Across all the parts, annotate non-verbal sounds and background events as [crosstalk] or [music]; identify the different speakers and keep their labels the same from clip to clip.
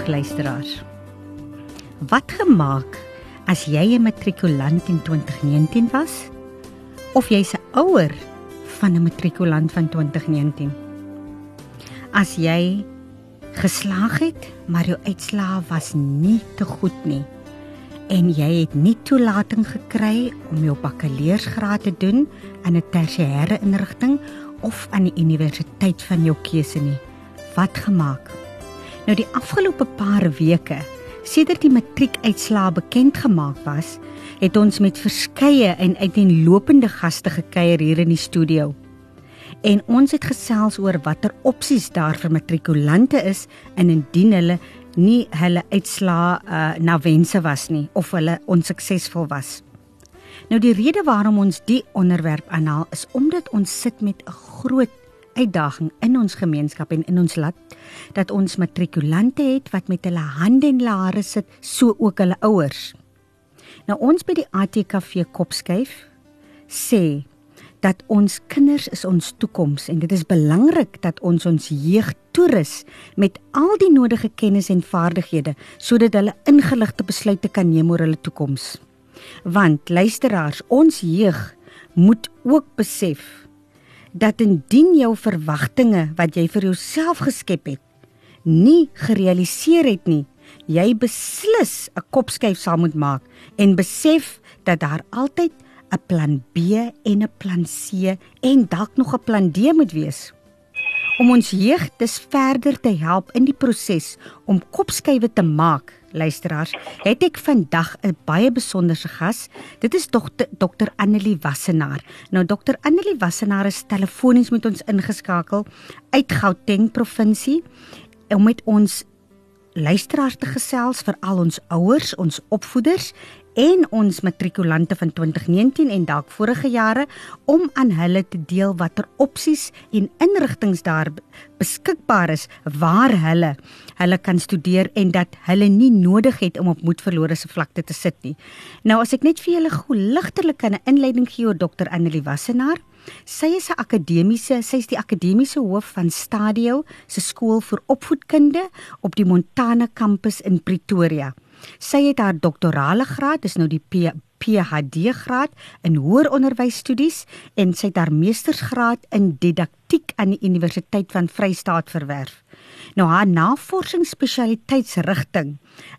Speaker 1: Vandag luisteraars. Wat gemaak as jy 'n matrikulant in 2019 was of jy's 'n ouer van 'n matrikulant van 2019? As jy geslaag het, maar jou uitslae was nie te goed nie en jy het nie toelating gekry om jou bakkaleursgraad te doen in 'n tersiêre inrigting of aan die universiteit van jou keuse nie. Wat gemaak? Nou die afgelope paar weke, sedert die matriekuitslae bekend gemaak was, het ons met verskeie en uiteenlopende gaste gekuier hier in die studio. En ons het gesels oor watter opsies daar vir matrikulante is en indien hulle nie hulle uitslae uh, na wense was nie of hulle onsuksesvol was. Nou die rede waarom ons die onderwerp aanhaal is omdat ons sit met 'n groot uitdaging in ons gemeenskap en in ons land dat ons matrikulante het wat met hulle hande en hulle hare sit, so ook hulle ouers. Nou ons by die ATKV Kopskyf sê dat ons kinders is ons toekoms en dit is belangrik dat ons ons jeug toerus met al die nodige kennis en vaardighede sodat hulle ingeligte besluite kan neem oor hulle toekoms. Want luisteraars, ons jeug moet ook besef dat indien jou verwagtinge wat jy vir jouself geskep het nie gerealiseer het nie, jy beslis 'n kopskuif sal moet maak en besef dat daar altyd 'n plan B en 'n plan C en dalk nog 'n plan D moet wees. Om ons jeug dus verder te help in die proses om kopskuive te maak, luisteraars, het ek vandag 'n baie besonderse gas. Dit is dokter Dr. Annelie Wassenaar. Nou Dr. Annelie Wassenaar is telefonies met ons ingeskakel uit Gauteng provinsie om met ons luisteraars te gesels vir al ons ouers, ons opvoeders en ons matrikulante van 2019 en dalk vorige jare om aan hulle te deel watter opsies en inrigtinge daar beskikbaar is waar hulle hulle kan studeer en dat hulle nie nodig het om op moedverlore se vlakte te sit nie. Nou as ek net vir julle gou ligtelik 'n inleiding gee oor Dr. Annelie Wassenaar. Sy is 'n akademiese, sy is die akademiese hoof van Stadio se skool vir opvoedkunde op die Montana kampus in Pretoria. Sy het haar doktorale graad, dis nou die P PhD graad in hoër onderwysstudies en sy het haar meestersgraad in didaktiek aan die Universiteit van Vryheid verwerf. Nou haar navorsingsspesialiteitsrigting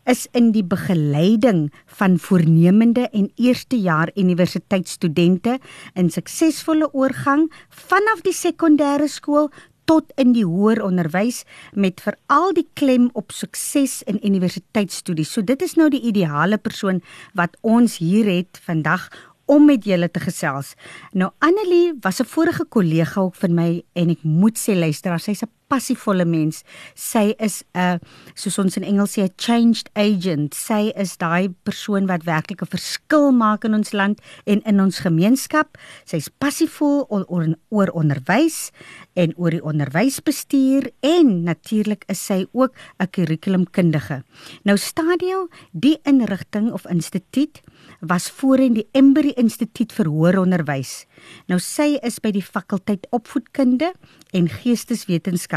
Speaker 1: is in die begeleiding van voornemende en eerstejaar universiteitsstudente in suksesvolle oorgang vanaf die sekondêre skool tot in die hoër onderwys met veral die klem op sukses in universiteitsstudies. So dit is nou die ideale persoon wat ons hier het vandag om met julle te gesels. Nou Annelie was 'n vorige kollega ook vir my en ek moet sê luister, sy's 'n passievolle mens. Sy is 'n soos ons in Engels sê 'n changed agent. Sy is daai persoon wat werklik 'n verskil maak in ons land en in ons gemeenskap. Sy's passievol oor, oor, oor onderwys en oor die onderwysbestuur en natuurlik is sy ook 'n kurrikulumkundige. Nou Stadio, die inrigting of instituut was voorheen die Embry Instituut vir Hoër Onderwys. Nou sy is by die fakulteit opvoedkunde en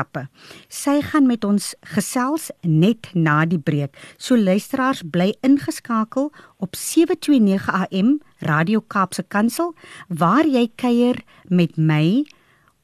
Speaker 1: geesteswetenskappe. Sy gaan met ons gesels net na die breek. So luisteraars bly ingeskakel op 729 AM Radio Kaapse Kansel waar jy kuier met my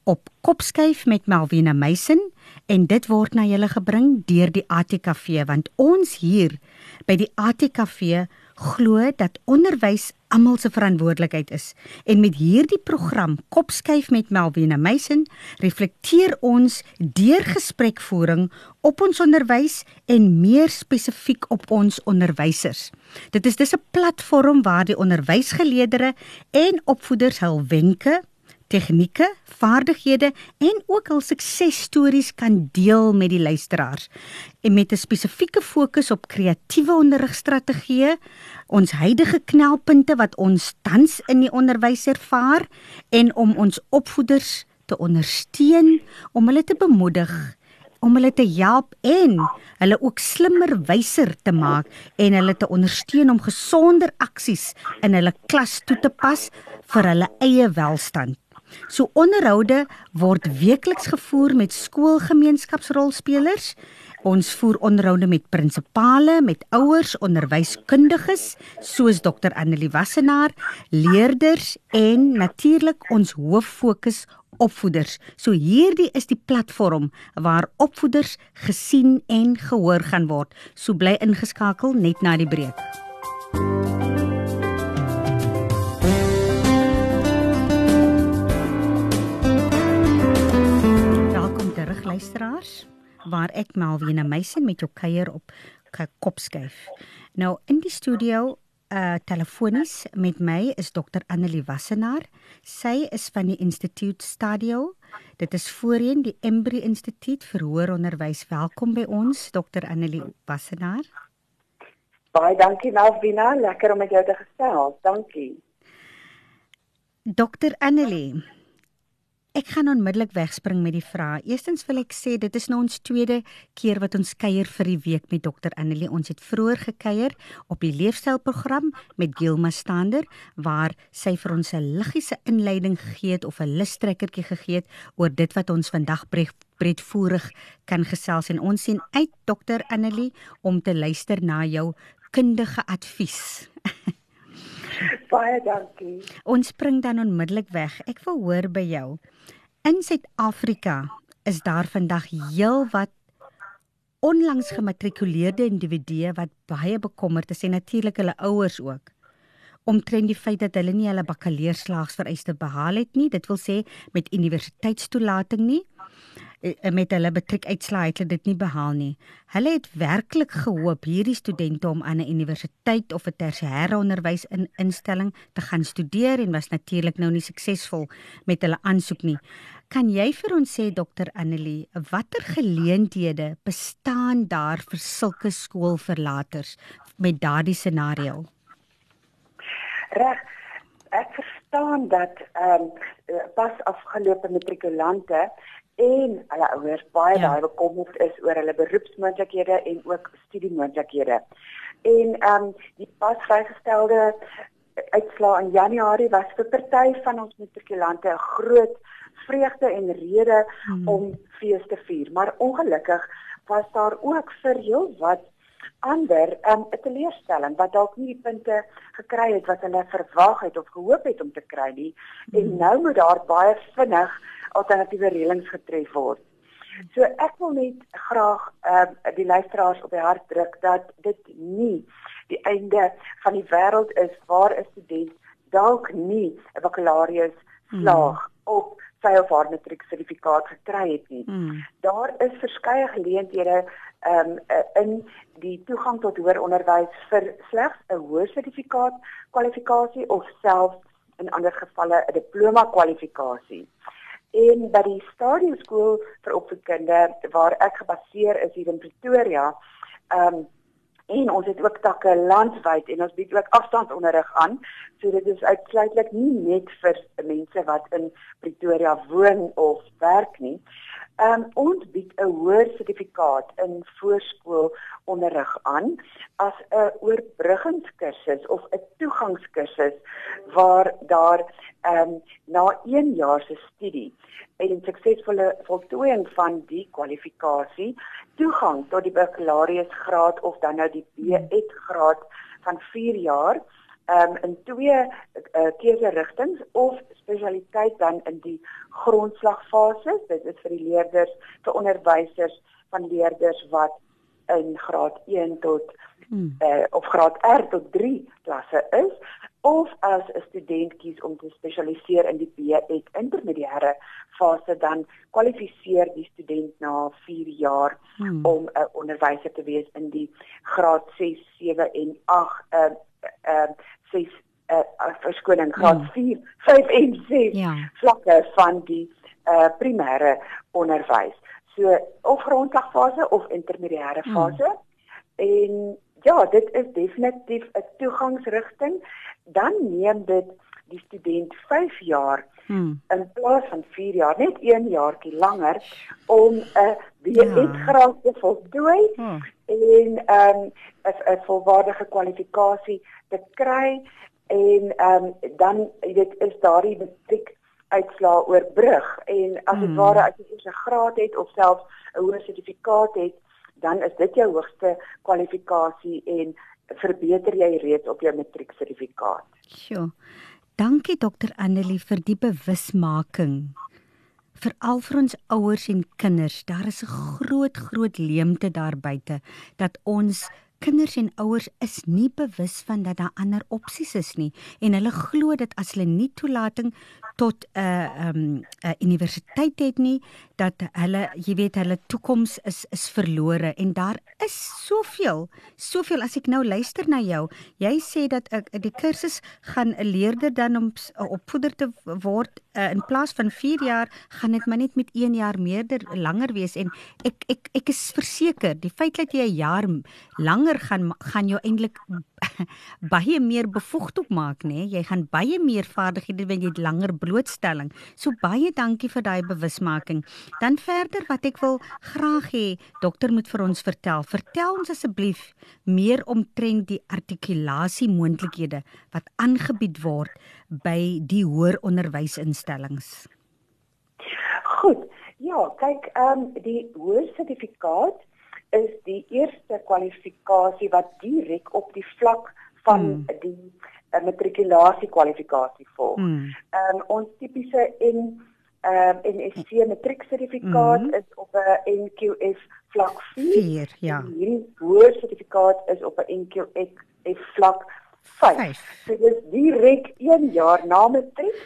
Speaker 1: op Kopskyf met Melvina Meisen en dit word na julle gebring deur die ATKV want ons hier by die ATKV glo dat onderwys almal se verantwoordelikheid is en met hierdie program Kopskuif met Melvina Meisen reflekteer ons deur gesprekvoering op ons onderwys en meer spesifiek op ons onderwysers. Dit is dis 'n platform waar die onderwysgeleerders en opvoeders hul wenke tegnieke, vaardighede en ook hul suksesstories kan deel met die luisteraars. En met 'n spesifieke fokus op kreatiewe onderrigstrategieë, ons huidige knelpunte wat ons tans in die onderwys ervaar en om ons opvoeders te ondersteun, om hulle te bemoedig om hulle te help en hulle ook slimmer, wyser te maak en hulle te ondersteun om gesonder aksies in hulle klas toe te pas vir hulle eie welstand. So onderhoude word weekliks gevoer met skoolgemeenskapsrolspelers. Ons voer onderhoude met prinsipale, met ouers, onderwyskundiges soos Dr Annelie Wassenaar, leerders en natuurlik ons hoof fokus opvoeders. So hierdie is die platform waar opvoeders gesien en gehoor gaan word. So bly ingeskakel net na die breek. Luisteraars waar ek Malwena Meisen met jou kuier op kopskuif. Nou in die studio uh telefonies met my is dokter Annelie Wassenaar. Sy is van die Instituut Stadio. Dit is voorheen die Embry Instituut vir Hoër Onderwys. Welkom by ons dokter Annelie Wassenaar.
Speaker 2: Baie dankie Malvina, lekker om met jou te gesels. Dankie.
Speaker 1: Dokter Annelie Ek gaan onmiddellik wegspring met die vraag. Eerstens wil ek sê dit is nou ons tweede keer wat ons kuier vir die week met Dr Annelie. Ons het vroeër gekuier op die leefstylprogram met Gilma Stander waar sy vir ons 'n liggiese inleiding gegee het of 'n lustrekkertjie gegee het oor dit wat ons vandag breedvoerig kan gesels en ons sien uit Dr Annelie om te luister na jou kundige advies. [laughs]
Speaker 2: Baie dankie.
Speaker 1: Ons spring dan onmiddellik weg. Ek wil hoor by jou. In Suid-Afrika is daar vandag heelwat onlangs gematrikuleerde individue wat baie bekommerd is en natuurlik hulle ouers ook omtrent die feit dat hulle nie hulle bakkaleursslaagsvereiste behaal het nie dit wil sê met universiteitstoelating nie met hulle matriekuitslae het hulle dit nie behaal nie. Hulle het werklik gehoop hierdie studente om aan 'n universiteit of 'n tersiêre onderwys in instelling te gaan studeer en was natuurlik nou nie suksesvol met hulle aansoek nie. Kan jy vir ons sê dokter Annelie, watter geleenthede bestaan daar vir sulke skoolverlaters met daardie scenario?
Speaker 2: Reg. Ek verstaan dat ehm um, pas afgelope matrikulante en hulle ouers baie ja. baie bekommerd is oor hulle beroepsmoontlikhede en ook studiemoontlikhede. En ehm um, die pas vrygestelde uitslaa in Januarie was vir party van ons matrikulante 'n groot vreugde en rede hmm. om fees te vier, maar ongelukkig was daar ook vir heel wat ander um, 'n teleurstelling wat dalk nie die punte gekry het wat hulle verwag het of gehoop het om te kry nie. Hmm. En nou moet daar baie vinnig alternatiewe reëlings getref word. So ek wil net graag uh, die luisteraars op die hart druk dat dit nie die einde van die wêreld is waar 'n student dalk nie 'n bakkalaureus slaag hmm. of sy of haar matriek sertifikaat gekry het nie. Hmm. Daar is verskeie geleenthede um, in die toegang tot hoër onderwys vir slegs 'n hoër sertifikaat kwalifikasie of selfs in ander gevalle 'n diploma kwalifikasie en by die Stadium skool vir opvoedkunde waar ek gebaseer is hier in Pretoria. Ehm um, en ons het ook takke landwyd en ons bied ook afstandsonderrig aan. So dit is uitsluitlik nie net vir mense wat in Pretoria woon of werk nie. Ehm um, ons bied 'n hoër sertifikaat in voorskoolonderrig aan as 'n oorbruggingskursus of 'n toegangskursus waar daar ehm um, na 1 jaar se studie en suksesvolle voltooiing van die kwalifikasie toegang tot die bakkalaureusgraad of dan nou die B.Ed graad van 4 jaar um, in twee uh, keuse rigtings of spesialiteit dan in die grondslagfase dit is vir die leerders vir onderwysers van leerders wat in graad 1 tot hmm. uh, of graad R tot 3 klasse is of as 'n student kies om te spesialiseer in die B.Ed intermediêre fase dan kwalifiseer die student na 4 jaar hmm. om 'n uh, onderwyser te wees in die graad 6, 7 en 8 uh uh 6 uh verskoning graad hmm. 4, 5 en 6 ja. vlakke van die uh primêre onderwys. So of grondslagfase of intermediêre hmm. fase. Hmm. En ja, dit is definitief 'n toegangsrigting dan neem dit die student 5 jaar hmm. in plaas van 4 jaar, net 1 jaartjie langer om 'n B.Ed ja. te voltooi hmm. en ehm um, 'n 'n volwaardige kwalifikasie te kry en um, dan dit is daardie matriek uitslaa oorbrug en as dit mm. ware as jy eers 'n graad het of selfs 'n hoë sertifikaat het, dan is dit jou hoogste kwalifikasie en verbeter jy reeds op jou matrieksertifikaat.
Speaker 1: Sjoe. Dankie dokter Annelie vir die bewusmaking. Veral vir ons ouers en kinders, daar is 'n groot groot leemte daar buite dat ons Kinders en ouers is nie bewus van dat daar ander opsies is nie en hulle glo dat as hulle nie toelating tot 'n uh, 'n um, uh, universiteit het nie dat hulle jy weet hulle toekoms is is verlore en daar is soveel soveel as ek nou luister na jou jy sê dat ek uh, die kursus gaan 'n leerder dan om uh, opvoeder te word uh, in plaas van 4 jaar gaan dit maar net met 1 jaar meerder langer wees en ek ek ek is verseker die feit dat jy 'n jaar langer gaan gaan jou eintlik [laughs] baie meer bevoegd op maak nê? Jy gaan baie meer vaardighede wanneer jy langer blootstelling. So baie dankie vir daai bewusmaking. Dan verder wat ek wil graag hê dokter moet vir ons vertel. Vertel ons asseblief meer omtrent die artikulasie moontlikhede wat aangebied word by die hoër onderwysinstellings
Speaker 2: goed. Ja kyk ehm um, die hoër sertifikaat is die eerste kwalifikasie wat direk op die vlak van hmm. die uh, matrikulasie kwalifikasie volg. Hmm. Um, ons tipiese en ehm uh, NSC matrieksertifikaat hmm. is op 'n NQF vlak 4.
Speaker 1: 4 ja.
Speaker 2: Hierdie hoër sertifikaat is op 'n NQF vlak 5. 5. So dit is direk 1 jaar na matriek.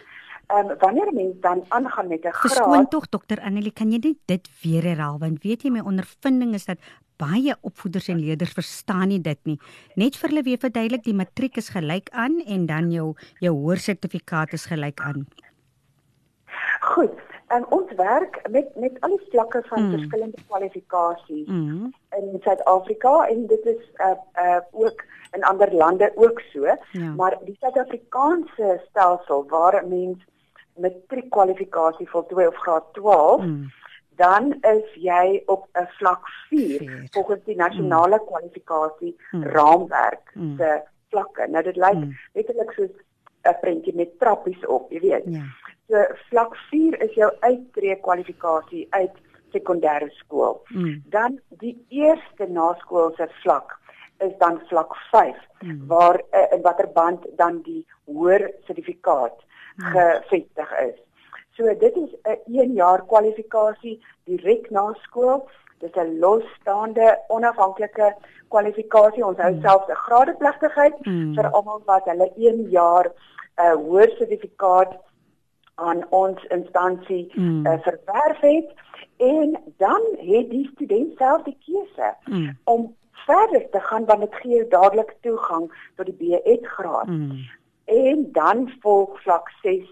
Speaker 2: Ehm um, wanneer mens dan aangaan met 'n graad
Speaker 1: Verskoon tog dokter Annelie, kan jy net dit weer herhaal want weet jy my ondervinding is dat baie opvoeders en leerders verstaan nie dit nie. Net vir hulle weer verduidelik, die matriek is gelyk aan en dan jou jou hoër sertifikaat is gelyk aan.
Speaker 2: Goed. En um, ons werk met met al die vlakke van mm. verskillende kwalifikasies mm. in Suid-Afrika en dit is uh uh ook in ander lande ook so. Ja. Maar die Suid-Afrikaanse stelsel waar 'n mens matriekkwalifikasie voltooi of graad 12, mm. dan is jy op 'n vlak 4 volgens die nasionale mm. kwalifikasie mm. raamwerk mm. se vlakke. Nou dit lyk mm. letterlik soos 'n prentjie met trappies op, jy weet. Ja. So vlak 4 is jou uittreë kwalifikasie uit sekondêre skool. Mm. Dan die eerste naskoolse vlak is dan vlak 5 mm. waar uh, in watter band dan die hoër sertifikaat Hmm. Gevestig is. So dit is 'n 1 jaar kwalifikasie direk na skool. Dit is 'n losstaande onafhanklike kwalifikasie. Ons hou hmm. selfs 'n gradepligtigheid mm. vir almal wat hulle 1 jaar 'n uh, hoër sertifikaat aan ons instansie mm. uh, verwerf het en dan het die student self die keuse mm. om verder te gaan want dit gee dadelik toegang tot die B.Ed graad. Mm en dan volg vlak 6,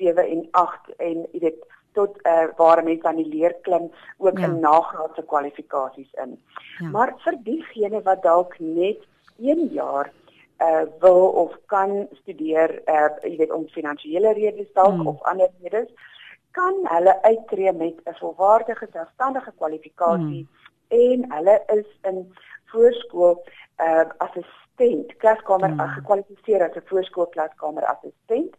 Speaker 2: 7 en 8 en jy weet tot uh, waar mense aan die leer klim ook ja. in nagraadse kwalifikasies in. Ja. Maar vir diegene wat dalk net 1 jaar uh wil of kan studeer uh jy weet om finansiële redes dalk mm. of ander redes kan hulle uittreë met 'n volwaardige selfstandige kwalifikasie mm. en hulle is in voorskool uh as 'n assistent, klaskamer hmm. gekwalifiseer as 'n voorskoolklaskamer assistent.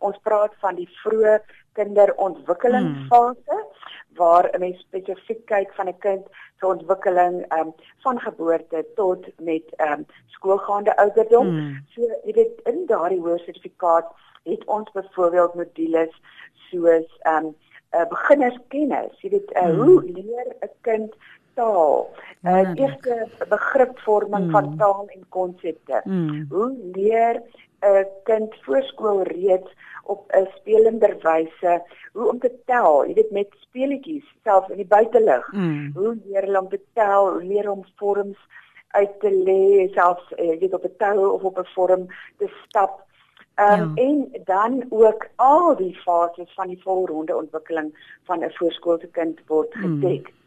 Speaker 2: Ons praat van die vroeë kinderontwikkelingsfase hmm. waar 'n mens spesifiek kyk van 'n kind se ontwikkeling um, van geboorte tot met um, skoolgaande ouderdom. Hmm. So jy weet in daardie hoër sertifikaat het ons byvoorbeeld modules soos um, uh, beginnerskennis. Jy weet uh, hmm. hoe leer 'n kind taal. Uh, eerste begripvorming mm. van taal en konsepte. Mm. Hoe leer 'n kind voorskool reeds op 'n spelender wyse hoe om te tel, jy weet met speletjies self in die buitelug. Mm. Hoe leer hulle om te tel, hoe leer om vorms uit te lê, selfs uh, jy weet op 'n tou of op 'n vorm te stap. Um, ja. en dan ook al die fases van die volronde ontwikkeling van 'n voorskoolse kind word mm. gedek. Mm.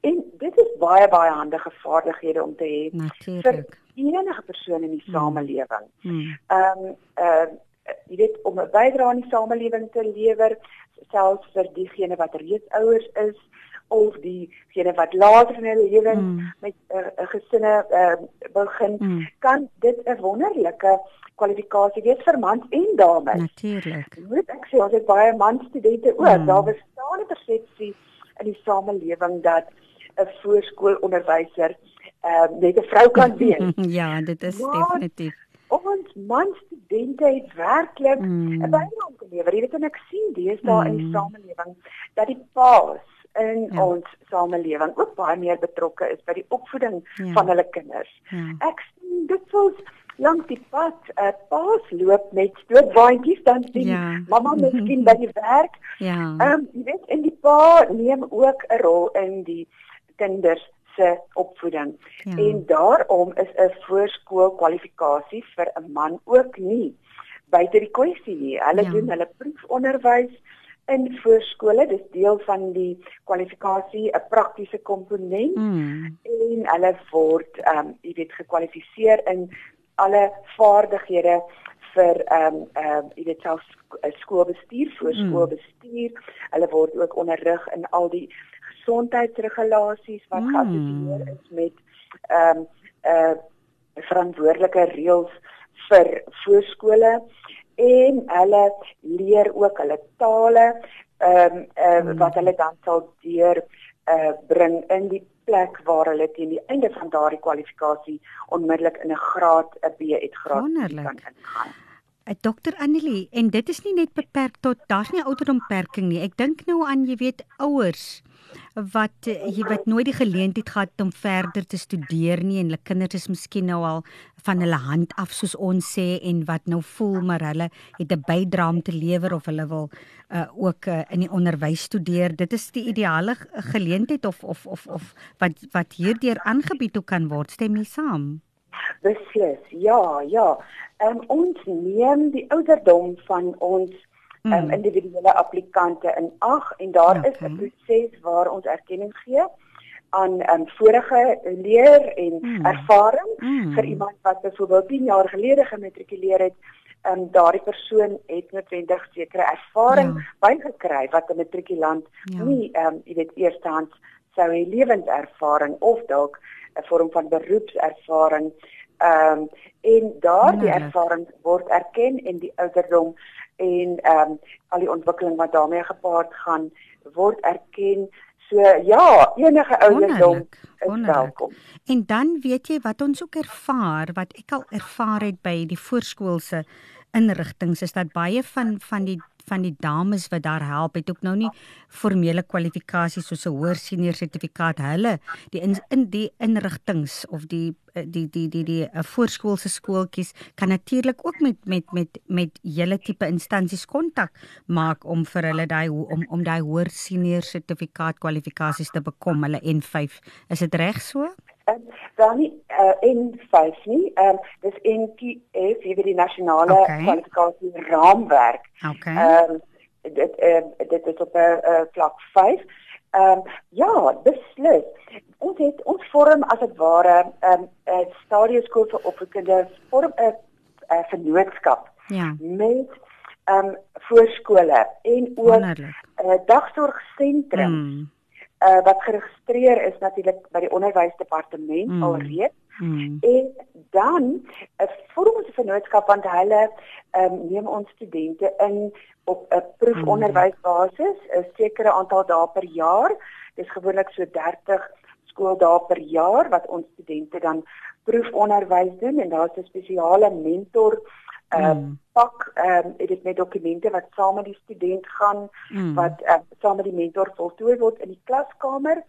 Speaker 2: En dit is baie baie handige vaardighede om te hê vir enige persoon in die hmm. samelewing. Hmm. Ehm um, uh jy weet om 'n bydrae aan die samelewing te lewer, selfs vir diegene wat reeds ouers is of diegene wat later in hulle lewens mm. met 'n uh, uh, gesinne uh, begin, mm. kan dit 'n wonderlike kwalifikasie wees vir mans en dames.
Speaker 1: Natuurlik.
Speaker 2: Moet ek sê ons het baie man studente ook. Mm. Daar bestaan 'n persepsie in die samelewing dat 'n voorskoolonderwyser ehm uh, net 'n vrou kan [laughs] wees.
Speaker 1: ja, dit is maar, definitief.
Speaker 2: Ons man studente het werklik 'n mm. bydrae gelewer. Jy weet en ek sien daar mm. in die mm. samelewing dat die paas in ja. ons samelewing ook baie meer betrokke is by die opvoeding ja. van hulle kinders. Ja. Ek sien dit voels langs die pad 'n uh, paas loop met stootwaandjies dan sien ja. mamma [laughs] miskien by die werk. Ja. Ehm um, jy weet en die pa neem ook 'n rol in die kinders se opvoeding. Ja. En daarom is 'n voorskool kwalifikasie vir 'n man ook nie buite die kwessie nie. Hulle ja. doen hulle proefonderwys in voorskole, dis deel van die kwalifikasie, 'n praktiese komponent mm. en hulle word ehm um, jy weet gekwalifiseer in alle vaardighede vir ehm um, ehm um, jy weet self skoolbestuur, voorskoolbestuur. Mm. Hulle word ook onderrig in al die gesondheidsregulasies wat mm. geassosieer is met ehm um, uh verantwoordelike reëls vir voorskole en hulle leer ook hulle tale ehm um, uh, mm. wat hulle dan sal deur uh bring in die plek waar hulle teen die einde van daardie kwalifikasie onmiddellik in 'n graad 'n B1 graad kan ingaan.
Speaker 1: Dokter Annelie, en dit is nie net beperk tot daar's nie ouderdomperking nie. Ek dink nou aan jy weet ouers wat eh, jy wat nooit die geleentheid gehad om verder te studeer nie en hulle kinders is miskien nou al van hulle hand af soos ons sê en wat nou voel maar hulle het 'n bydrae om te lewer of hulle wil uh, ook uh, in die onderwys studeer. Dit is die ideale geleentheid of of of of wat wat hierdeur aangebied kan word. Stem jy saam?
Speaker 2: Beslis. Ja, ja. Um, ons neem die ouderdom van ons mm. um, individuele applikante in ag en daar okay. is 'n proses waar ons erkenning gee aan um, vorige leer en mm. ervaring mm. vir iemand wat byvoorbeeld 10 jaar gelede gematrikuleer het. Ehm um, daardie persoon het noodwendig sekere ervaring ja. bygekry wat 'n matrikulant ja. nie ehm um, jy weet eerstehands sou hê lewenservaring of dalk 'n vorm van beroepservaring ehm um, en daardie ervaring word erken en die ouderdom en ehm um, al die ontwikkeling wat daarmee gepaard gaan word erken. So ja, enige ouderdom is welkom.
Speaker 1: En dan weet jy wat ons ook ervaar, wat ek al ervaar het by die voorskoolse inrigtinge is dat baie van van die van die dames wat daar help het ook nou nie formele kwalifikasies soos 'n hoër senior sertifikaat. Hulle die in, in die inrigtinge of die die die die die, die uh, voorskoolse skooltjies kan natuurlik ook met met met met julle tipe instansies kontak maak om vir hulle daai om om daai hoër senior sertifikaat kwalifikasies te bekom hulle N5 is dit reg so
Speaker 2: Ehm dan nie uh, N5 nie. Ehm um, dis NTF, hier die nasionale okay. kwalifikasie raamwerk.
Speaker 1: Okay. Ehm um,
Speaker 2: dit uh, dit is op 'n uh, vlak 5. Ehm um, ja, beslis. Ons het ons vorm as dit ware ehm um, 'n stadioskool vir opvoedkunde vorm 'n uh, vennootskap.
Speaker 1: Ja.
Speaker 2: Met ehm um, voorskole en ook 'n uh, dagsorgsentrum. Hmm uh, wat geregistreer is natuurlik by die onderwysdepartement mm. alreeds. Mm. En dan 'n uh, vormse vennootskap want hulle um, neem ons studente in op 'n proefonderwysbasis, 'n sekere aantal dae per jaar. Dis gewoonlik so 30 skooldae per jaar wat ons studente dan proefonderwys doen en daar's 'n spesiale mentor uh mm. pak ehm um, dit met dokumente wat saam met die student gaan mm. wat uh, saam met die mentor voltooi word in die klaskamer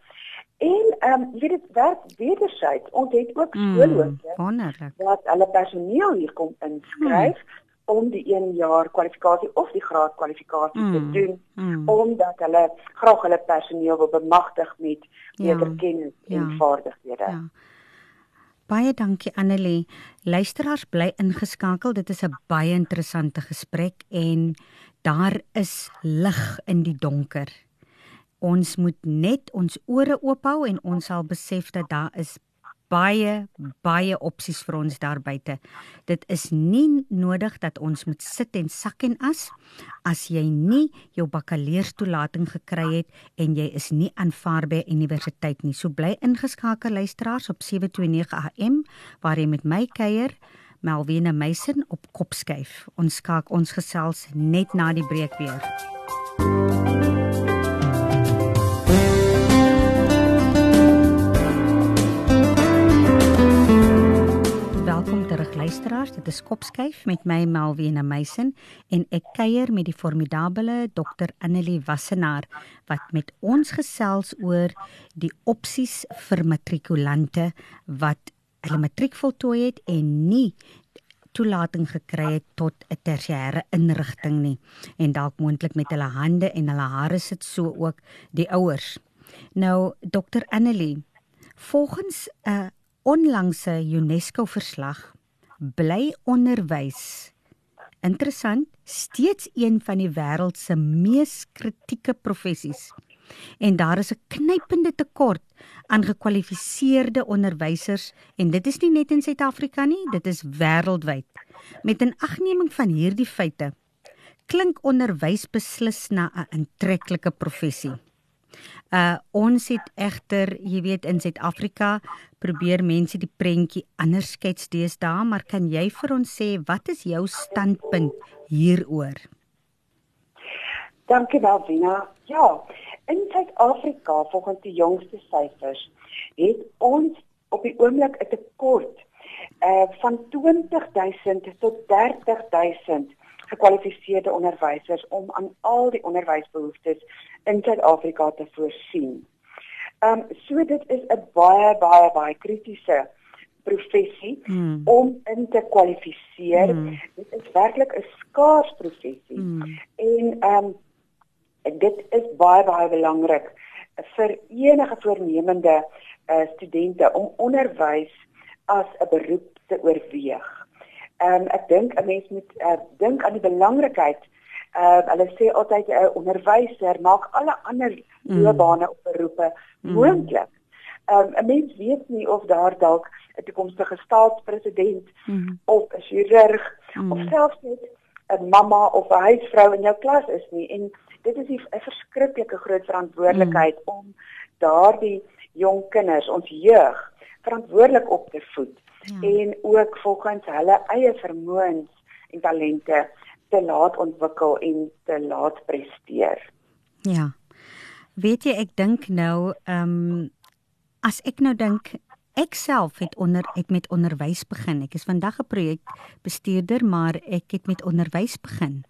Speaker 2: en ehm um, weet dit werk wederzijds ons het ook mm. skoolhoof
Speaker 1: wonderlik
Speaker 2: wat hulle personeel hier kom inskryf mm. om die 1 jaar kwalifikasie of die graad kwalifikasie mm. te doen mm. omdat hulle graag hulle personeel wil bemagtig met beter ja. kennis en ja. vaardighede ja.
Speaker 1: Baie dankie Annelie. Luisteraars bly ingeskakel. Dit is 'n baie interessante gesprek en daar is lig in die donker. Ons moet net ons ore oop hou en ons sal besef dat daar is baie baie opsies vir ons daar buite. Dit is nie nodig dat ons moet sit en sak en as as jy nie jou bakkaleuerstoelating gekry het en jy is nie aanvaar by universiteit nie. So bly ingeskakel luisteraars op 729 AM waar jy met my kuier. Melvina Meisen op Kopskyf. Ons skaak ons gesels net na die breek weer. Luisteraars, dit is Kopskyf met my Melvina Meisen en ek kuier met die formidable Dr Annelie Wassenaar wat met ons gesels oor die opsies vir matrikulante wat hulle matriek voltooi het en nie toelating gekry het tot 'n tersiêre inrigting nie en dalk moontlik met hulle hande en hulle hare sit so ook die ouers. Nou Dr Annelie, volgens 'n onlangse UNESCO verslag bly onderwys interessant steeds een van die wêreld se mees kritieke professies. En daar is 'n knypende tekort aan gekwalifiseerde onderwysers en dit is nie net in Suid-Afrika nie, dit is wêreldwyd. Met 'n agneming van hierdie feite klink onderwys beslis na 'n aantreklike professie. Uh ons het egter, jy weet in Suid-Afrika probeer mense die prentjie anders skets deesdae, maar kan jy vir ons sê wat is jou standpunt hieroor?
Speaker 2: Dankie Davina. Ja, in Suid-Afrika volgens die jongste syfers het ons op die oomblik 'n tekort uh van 20000 tot 30000 gekwalifiseerde onderwysers om aan al die onderwysbehoeftes in Suid-Afrika te voorsien. Ehm um, so dit is 'n baie baie baie kritiese professie hmm. om in te kwalifiseer. Hmm. Dit is werklik 'n skaars professie. Hmm. En ehm um, dit is baie baie belangrik vir enige voornemende uh, studente om onderwys as 'n beroep te oorweeg. Ehm um, ek dink 'n mens moet uh, dink aan die belangrikheid. Ehm uh, hulle sê altyd 'n uh, onderwyser maak alle ander mm. loopbane mm. op beroepe moontlik. Ehm um, 'n mens weet nie of daar dalk 'n toekomstige staatspresident mm. of 'n chirurg mm. of selfs net 'n mamma of 'n huisvrou in jou klas is nie en dit is 'n verskriklike groot verantwoordelikheid mm. om daardie jong kinders, ons jeug, verantwoordelik op te voed ja. en ook volgens hulle eie vermoëns en talente te laat ontwikkel en te laat presteer.
Speaker 1: Ja. Weet jy ek dink nou ehm um, as ek nou dink ek self het onder het met onderwys begin. Ek is vandag 'n projekbestuurder, maar ek het met onderwys begin.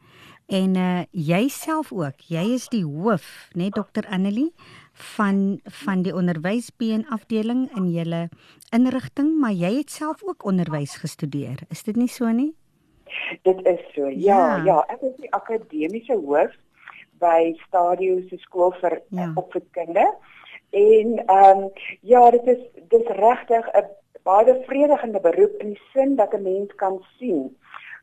Speaker 1: En uh jy self ook. Jy is die hoof, né, nee, Dr Annelie van van die onderwysbeen afdeling in julle inrigting, maar jy het self ook onderwys gestudeer. Is dit nie so nie?
Speaker 2: Dit is so. Ja, ja, ja ek is die akademiese hoof by Stadio se skool vir ja. opvoedkunde. En ehm um, ja, dit is dis regtig 'n baie bevredigende beroep in die sin dat 'n mens kan sien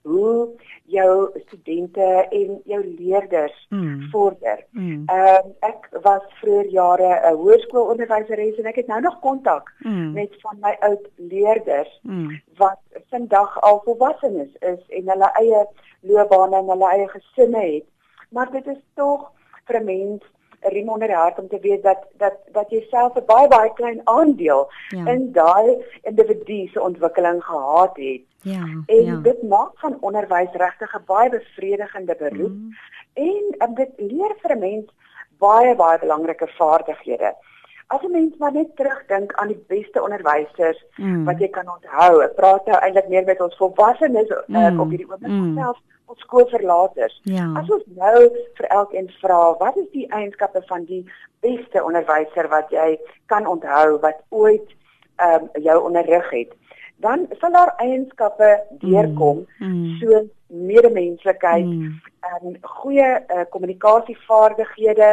Speaker 2: hoe jou studente en jou leerders mm. vorder. Ehm mm. um, ek was vroeër jare 'n hoërskoolonderwyseres en ek het nou nog kontak mm. met van my oud leerders mm. wat vandag al volwassenes is en hulle eie loopbane en hulle eie gesinne het. Maar dit is tog vir 'n mens riem onder die hart om te weet dat dat dat jy self 'n baie baie klein aandeel ja. in daai individu se ontwikkeling gehad het. Ja. En ja. dit maak van onderwys regtig 'n baie bevredigende beroep mm. en um, dit leer vir 'n mens baie baie belangrike vaardighede. As 'n mens maar net terugdink aan die beste onderwysers mm. wat jy kan onthou, ek praat nou eintlik meer met ons volwassenes uh, mm. op hierdie oomblik mm. self ons skoolverlaters. Ja. As ons nou vir elkeen vra, wat is die eienskappe van die beste onderwyser wat jy kan onthou wat ooit ehm um, jou onderrig het? Dan sal daar eienskappe deurkom mm. Mm. soos medemenslikheid, mm. ehm um, goeie uh, kommunikasievaardighede,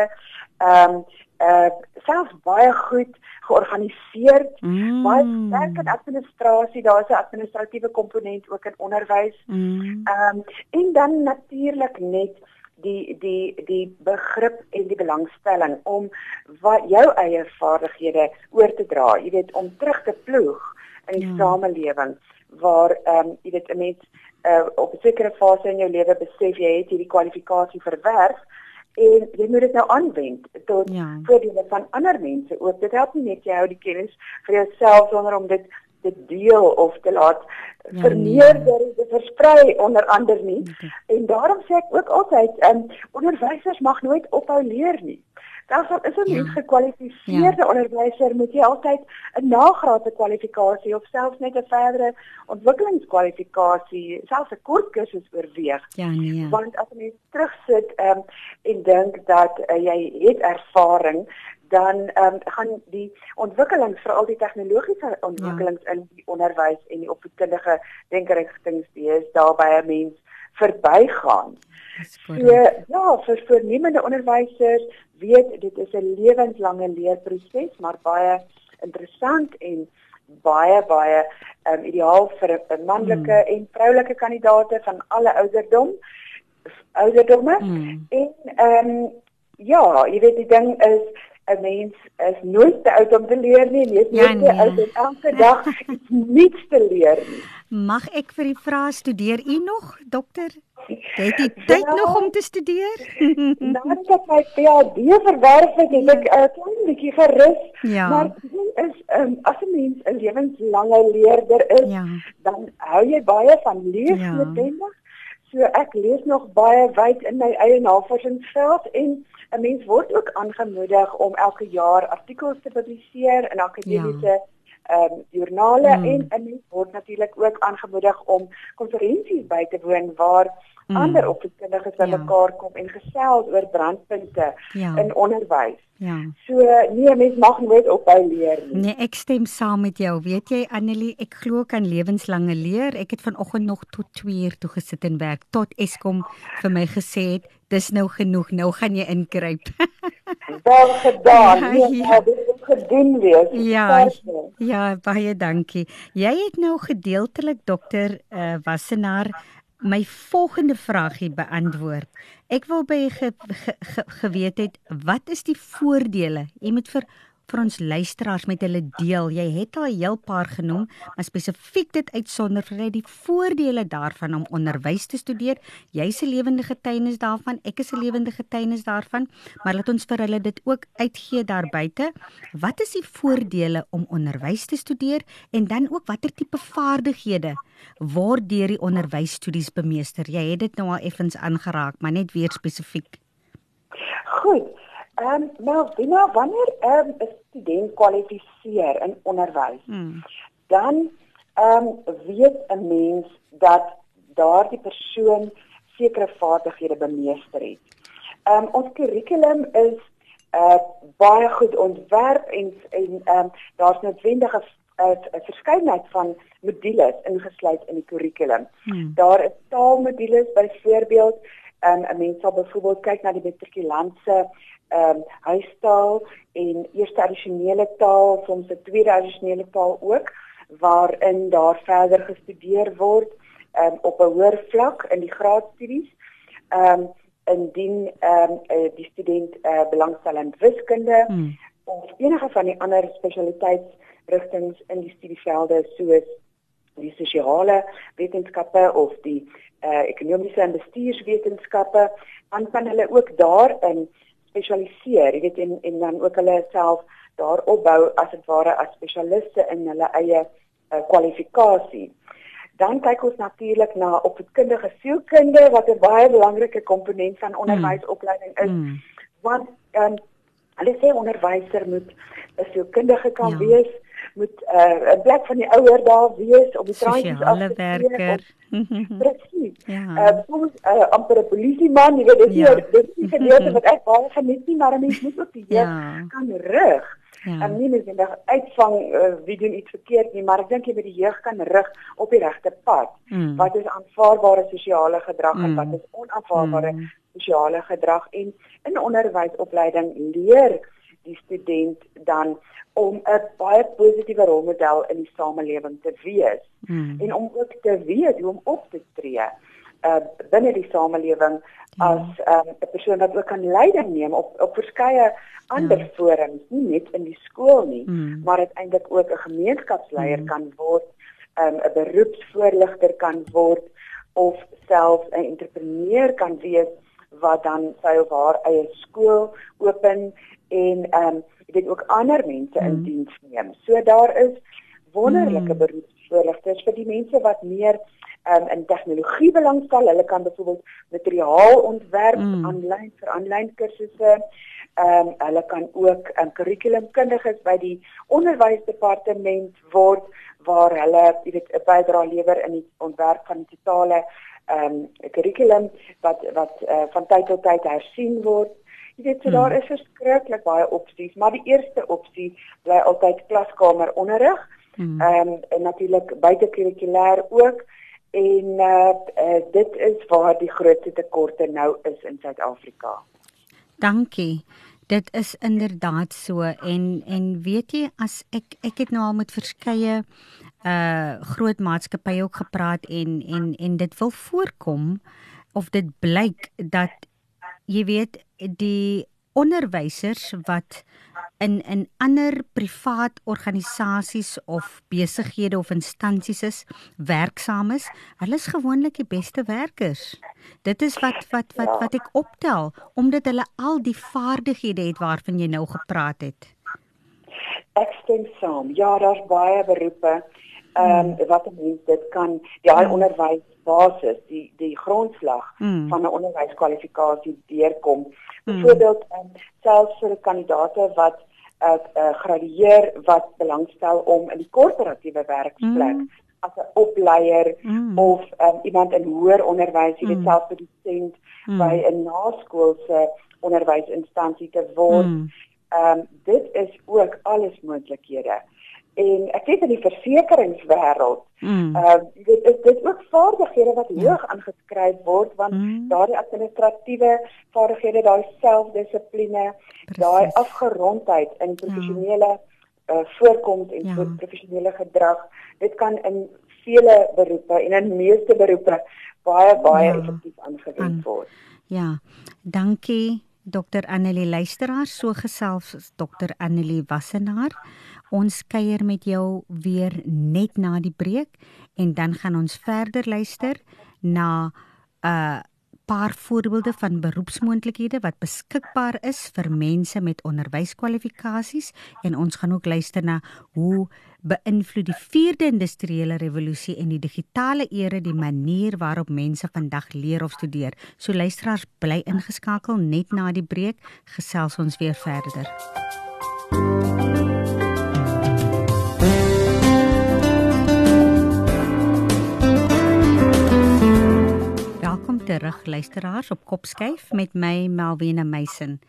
Speaker 2: ehm um, uh selfs baie goed georganiseer. Mm. Baie sterk in administrasie, daar's 'n administratiewe komponent ook in onderwys. Mm. Ehm mm. um, en dan natuurlik net die die die begrip en die belangstelling om wat jou eie vaardighede oor te dra. Jy weet om terug te ploeg in die ja. samelewing waar ehm um, jy weet 'n mens uh, op 'n sekere fase in jou lewe besef jy het hierdie kwalifikasie verwerf en jy moet dit nou aanwend tot ja. voordele van ander mense. Ook dit help nie net jy hou die kennis vir jouself sonder om dit te deel of te laat ja, vermeerder nee. te versprei onder ander nie. Okay. En daarom sê ek ook altyd, um, onderwysers mag nooit ophou leer nie. Daar's al is 'n ja. gekwalifiseerde ja. onderwyser moet jy altyd 'n nagraadse kwalifikasie of selfs net 'n verdere ontwikkelingskwalifikasie, selfs 'n kort kursus oorweeg.
Speaker 1: Ja, nee.
Speaker 2: Want as jy terugsit um, en dink dat uh, jy het ervaring dan um, gaan die ontwikkelings veral die tegnologiese ontwikkelings ja. in die onderwys en die opvoedkundige denkerigtings wees daarby 'n mens verbygaan. So, ja, vir voornemende onderwysers weet dit is 'n lewenslange leerproses, maar baie interessant en baie baie um, ideaal vir 'n manlike hmm. en vroulike kandidaate van alle ouderdom ouderdomme. Hmm. En ehm um, ja, jy weet die ding is 'n mens is nooit te oud om te leer nie, jy is ja, nooit nee. te oud om elke dag iets nuuts te leer nie.
Speaker 1: Mag ek vir u vra studeer u nog, dokter? Het jy tyd ja, nog om te studeer? [laughs]
Speaker 2: Nadat ek my PhD verwerf het, het ek 'n uh, klein bietjie gerus. Ja. Maar is um, as 'n mens 'n lewenslange leerder is, ja. dan hou jy baie van lees ja. noodwendig. So ek lees nog baie wyd in my eie navorsingsveld en 'n mens word ook aangemoedig om elke jaar artikels te publiseer in akademiese ja ehm um, joernale mm. en 'n mens word natuurlik ook aangemoedig om konferensies by te woon waar mm. ander opvoedkundiges by ja. mekaar kom en gesels oor brandpunte ja. in onderwys. Ja. So nee, mens mag nooit ophou leer nie.
Speaker 1: Nee, ek stem saam met jou. Weet jy Annelie, ek glo kan lewenslange leer. Ek het vanoggend nog tot 2 uur toe gesit en werk tot Eskom vir my gesê het, dis nou genoeg. Nou gaan jy inkruip. [laughs]
Speaker 2: Wel gedaan. Ja, nee, ja. dit moet gedoen wees.
Speaker 1: Ja. Ja, baie dankie. Jy het nou gedeeltelik dokter uh, Wassenaar my volgende vraagie beantwoord. Ek wil by ge, ge, ge, geweet het wat is die voordele? Jy moet vir vir ons luisteraars met hulle deel. Jy het al 'n heel paar genoem, maar spesifiek dit uitsonder vir die voordele daarvan om onderwys te studeer. Jy's 'n lewende getuienis daarvan, ek is 'n lewende getuienis daarvan, maar laat ons vir hulle dit ook uitgee daar buite. Wat is die voordele om onderwys te studeer en dan ook watter tipe vaardighede word deur die onderwysstudies bemeester? Jy het dit nou al effens aangeraak, maar net weer spesifiek.
Speaker 2: Goed. Ehm um, nou, Dina, wanneer 'n um, student kwalifiseer in onderwys, hmm. dan ehm um, weet 'n mens dat daardie persoon sekere vaardighede bemeester het. Ehm um, ons kurrikulum is uh baie goed ontwerp en en ehm um, daar's noodwendige 'n uh, verskeidenheid van modules ingesluit in die kurrikulum. Hmm. Daar is taalmodules byvoorbeeld, ehm um, 'n mens sal byvoorbeeld kyk na die matrikulantse ehm um, huistaal en eerste addisionele taal, soms 'n tweede addisionele taal ook waarin daar verder gestudeer word um, op 'n hoër vlak in die graadstudies. Ehm um, indien ehm um, uh, die student uh, belangstel in wiskunde hmm. of enige van die ander spesialiteitsrigtings in die studievelde soos die sosiale wetenskappe of die uh, ekonomiese en bestuurswetenskappe, dan kan hulle ook daarin spesialiseer, jy weet en en dan ook hulle self daar opbou as dit ware as spesialiste in hulle eie uh, kwalifikasie. Dan kyk ons natuurlik na opvoedkundige sielkunde wat 'n baie belangrike komponent van onderwysopleiding is. Mm. Want ehm um, hulle sê onderwyser moet 'n sielkundige kan ja. wees, moet uh, 'n plek van die ouer daar wees om die traantjies af te werk. [laughs] Presies. Ja. Uh, soms uh, amper 'n polisieman, jy weet dit ja. is dit is gedeelte wat ek baie geniet nie, maar 'n mens moet ook die jeug ja. kan rig. Ja. En nie net net uitvang uh, wie doen iets verkeerd nie, maar ek dink jy met die jeug kan rig op die regte pad. Mm. Wat is aanvaarbare sosiale gedrag mm. en wat is onaanvaarbare mm. sosiale gedrag en in onderwysopleiding leer die student dan om 'n baie positiewe rolmodel in die samelewing te wees hmm. en om ook te weet hoe om op te tree uh binne die samelewing ja. as 'n um, persoon wat ook kan leiding neem op op verskeie ander ja. forums, nie net in die skool nie, mm. maar uiteindelik ook 'n gemeenskapsleier mm. kan word, um, 'n beroepsvoorligter kan word of selfs 'n entrepreneur kan wees wat dan sy of haar eie skool open en ehm um, jy weet ook ander mense mm. in diens neem. So daar is wonderlike mm. beroepsvoorligters vir die mense wat meer um, in tegnologie belangstel. Hulle kan byvoorbeeld materiaal ontwerp mm. aanlyn vir aanlyn kursusse. Ehm um, hulle kan ook 'n um, kurrikulumkundiges by die onderwysdepartement word waar hulle jy weet 'n bydrae lewer in die ontwerp van die totale ehm um, kurrikulum wat wat uh, van tyd tot tyd hersien word. Jy weet so hmm. daar is verskriklik baie opsies, maar die eerste opsie bly altyd klaskamer onderrig. Hmm. Ehm um, en natuurlik buitekurrikulêr ook en uh, uh, dit is waar die grootste tekorte nou is in Suid-Afrika.
Speaker 1: Dankie. Dit is inderdaad so en en weet jy as ek ek het nou al met verskeie uh groot maatskappye ook gepraat en en en dit wil voorkom of dit blyk dat jy weet die onderwysers wat in in ander privaat organisasies of besighede of instansies is werksaam is, hulle is gewoonlik die beste werkers. Dit is wat wat wat wat ek optel omdat hulle al die vaardighede het waarvan jy nou gepraat het.
Speaker 2: Ek stem saam. Ja, daar's baie beroepe ehm um, wat 'n mens dit kan die mm. onderwysbasis, die die grondslag mm. van 'n onderwyskwalifikasie deurkom. Mm. Byvoorbeeld um, selfs vir 'n kandidaat wat 'n uh, uh, gradueer wat belangstel om in die korporatiewe werksplek mm. as 'n opleier mm. of um, iemand in hoër onderwys, jy weet mm. selfs 'n dosent mm. by 'n naskoolse onderwysinstansie te word. Mm. Ehm um, dit is ook alles moontlikhede en ek weet in die versekeringswêreld mm. uh dit is dit ook vaardighede wat ja. hoog aangeskryf word want mm. daardie administratiewe vaardighede daai selfdissipline daai afgerondheid in professionele ja. uh voorkoms en ja. professionele gedrag dit kan in vele beroepe en in meeste beroepe baie baie ja. effektief aangewend word
Speaker 1: ja dankie Dokter Annelie luisteraar so gesels Dokter Annelie Wassenaar Ons kuier met jou weer net na die breek en dan gaan ons verder luister na 'n uh, paar voorbeelde van beroepsmoontlikhede wat beskikbaar is vir mense met onderwyskwalifikasies en ons gaan ook luister na hoe beïnvloed die 4de industriële revolusie en die digitale era die manier waarop mense vandag leer of studeer. So luisteraars bly ingeskakel net na die breek gesels ons weer verder. Terug luisteraars op Kopskyf met my Melvina Meisen.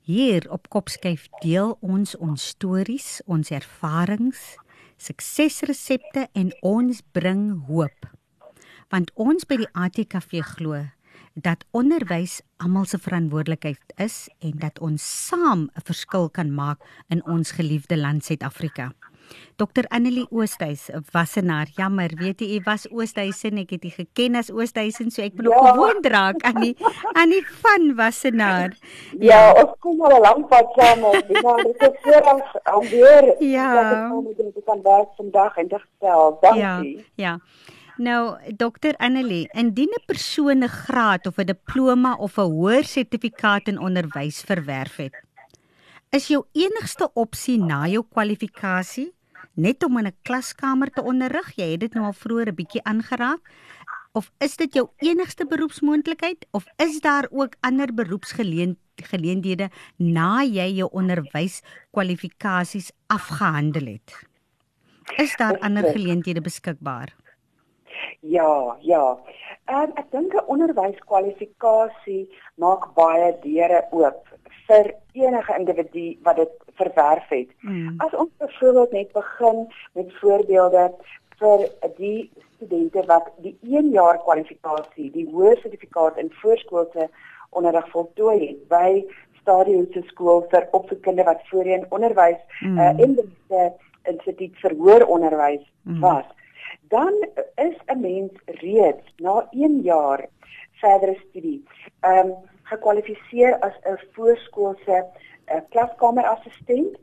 Speaker 1: Hier op Kopskyf deel ons ons stories, ons ervarings, suksesresepte en ons bring hoop. Want ons by die ATKV glo dat onderwys almal se verantwoordelikheid is en dat ons saam 'n verskil kan maak in ons geliefde land Suid-Afrika. Dr Annelie Oosthuys, Wassenaar. Jammer, weet jy, u was Oosthuisen, ek het u geken as Oosthuisen, so ek moet ja. gewoond raak aan die aan die van Wassenaar.
Speaker 2: Ja, ja ons kom al 'n lang pad saam, dit is vooral om weer
Speaker 1: ja.
Speaker 2: te kan werk vandag en dit stel. Dankie.
Speaker 1: Ja. Ja. Nou, Dr Annelie, indien 'n persoon 'n graad of 'n diploma of 'n hoër sertifikaat in onderwys verwerf het, is jou enigste opsie na jou kwalifikasie net om in 'n klaskamer te onderrig? Jy het dit nou al vroeër 'n bietjie aangeraak. Of is dit jou enigste beroepsmoontlikheid of is daar ook ander beroepsgeleenthede na jy jou onderwyskwalifikasies afgehandel het? Is daar ander geleenthede beskikbaar?
Speaker 2: Ja, ja. Um, ek dink 'n onderwyskwalifikasie maak baie deure oop vir enige individu wat dit verwerf het. Mm. As ons byvoorbeeld net begin met voorbeelde vir die studente wat die 1 jaar kwalifikasie, die hoër sertifikaat in voorskoolse onderrig voltooi het by Stadium se skool vir opvoedkunde wat voorheen onderwys mm. uh, in die instituut vir hoër onderwys mm. was. dan is 'n mens reeds na 1 jaar verdere studie ehm um, gekwalifiseer as 'n voorskoolse uh, klaskamerassistent.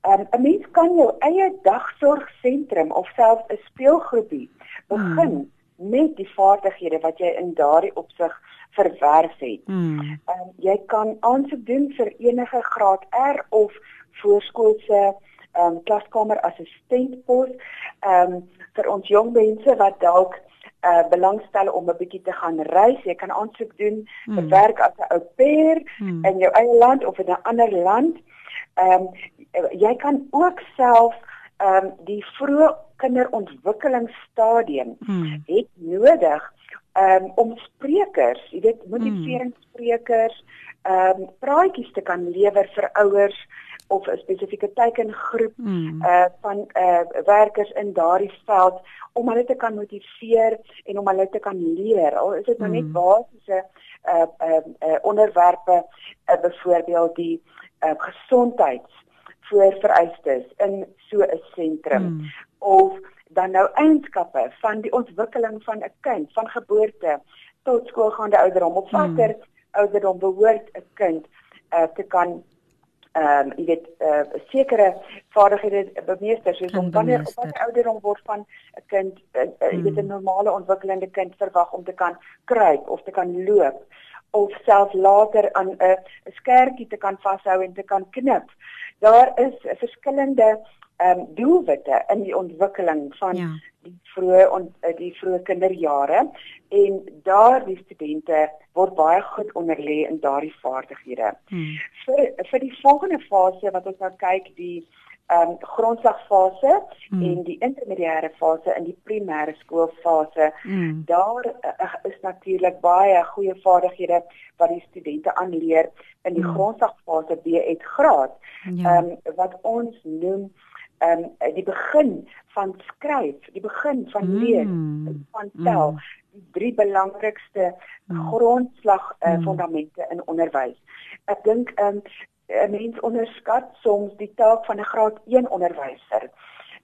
Speaker 2: Ehm um, 'n mens kan jou eie dagsorgsentrum of selfs 'n speelgroepie begin hmm. met die vaardighede wat jy in daardie opsig verwerf het. Hmm. Ehm um, jy kan aansoek doen vir enige graad R of voorskoolse ehm um, klaskamer assistentpos. Ehm um, vir ons jong mense wat dalk uh belangstel om 'n bietjie te gaan reis, jy kan aansoek doen vir hmm. werk as 'n au pair hmm. in jou eie land of in 'n ander land. Ehm um, jy kan ook self ehm um, die vroeë kinderontwikkelingsstadium hmm. het nodig um, om sprekers, jy weet, motiveringssprekers, ehm um, praatjies te kan lewer vir ouers of 'n spesifieke teikengroep hmm. uh van uh werkers in daardie veld om hulle te kan motiveer en om hulle te kan leer. Al is dit nou net hmm. basiese uh uh, uh onderwerpe uh, byvoorbeeld die uh gesondheids voorvereistes in so 'n sentrum hmm. of dan nou eienskappe van die ontwikkeling van 'n kind van geboorte tot skoolgaande ouderdom of hmm. watter hmm. ouderdom behoort 'n kind uh, te kan ehm um, jy weet uh, sekere vaardighede bemeester soos om wanneer op watter ouderdom word van 'n kind uh, uh, jy weet 'n hmm. normale ontwikkelende kind verwag om te kan kruip of te kan loop of self later aan 'n uh, skertjie te kan vashou en te kan knip. Daar is verskillende ehm um, doelwitte in die ontwikkeling van ja. die vroeë on, eh, die vroeë kinderjare en daardie studente word baie goed onderlê in daardie vaardighede. Hmm. Vir vir die volgende fase wat ons nou kyk die ehm um, grondslagfase hmm. en die intermediêre fase in die primêre skoolfase hmm. daar uh, is natuurlik baie goeie vaardighede wat die studente aanleer in die hmm. grondslagfase B het graad. Ja. Ehm ja. um, wat ons noem ehm um, die begin van skryf, die begin van lees, mm. van tel, mm. die drie belangrikste mm. grondslag uh, mm. fundamente in onderwys. Ek dink ehm um, 'n mens onderskat soms die taak van 'n graad 1 onderwyser.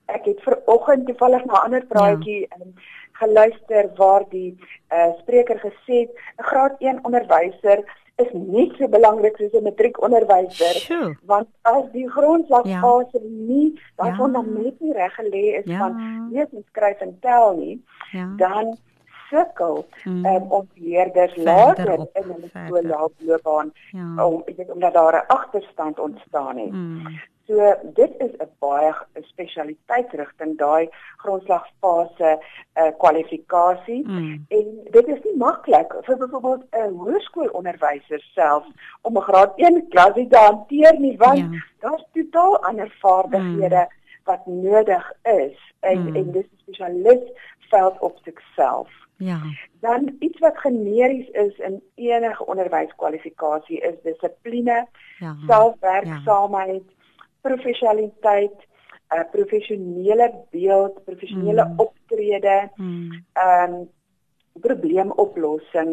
Speaker 2: Ek het ver oggend toevallig na 'n ander praatjie ja. um, geluister waar die uh, spreker gesê het 'n graad 1 onderwyser is net so belangrik soos 'n matriekonderwyser want as die grondslagfase ja. nie waarvan ja. net nie reg gelê is ja. van lees en skryf en tel nie ja. dan sukkel mm. um, ons leerders later in hulle skoolloopbaan ja. om ek weet omdat daar 'n agterstand ontstaan het. Mm. So dit is 'n baie spesialiteitsrigting daai grondslagfase uh, kwalifikasie mm. en dit is nie maklik vir byvoorbeeld 'n hoërskoolonderwyser self om 'n graad 1 klasie te hanteer nie want ja. daar's totaal ander vaardighede mm. wat nodig is en mm. en dis 'n spesialis veld op sigself. Ja. Dan iets wat generies is in enige onderwyskwalifikasie is dissipline, ja. selfwerksaamheid, ja. Professionaliteit, 'n uh, professionele beeld, professionele mm. optrede, mm. ehm um, probleemoplossing,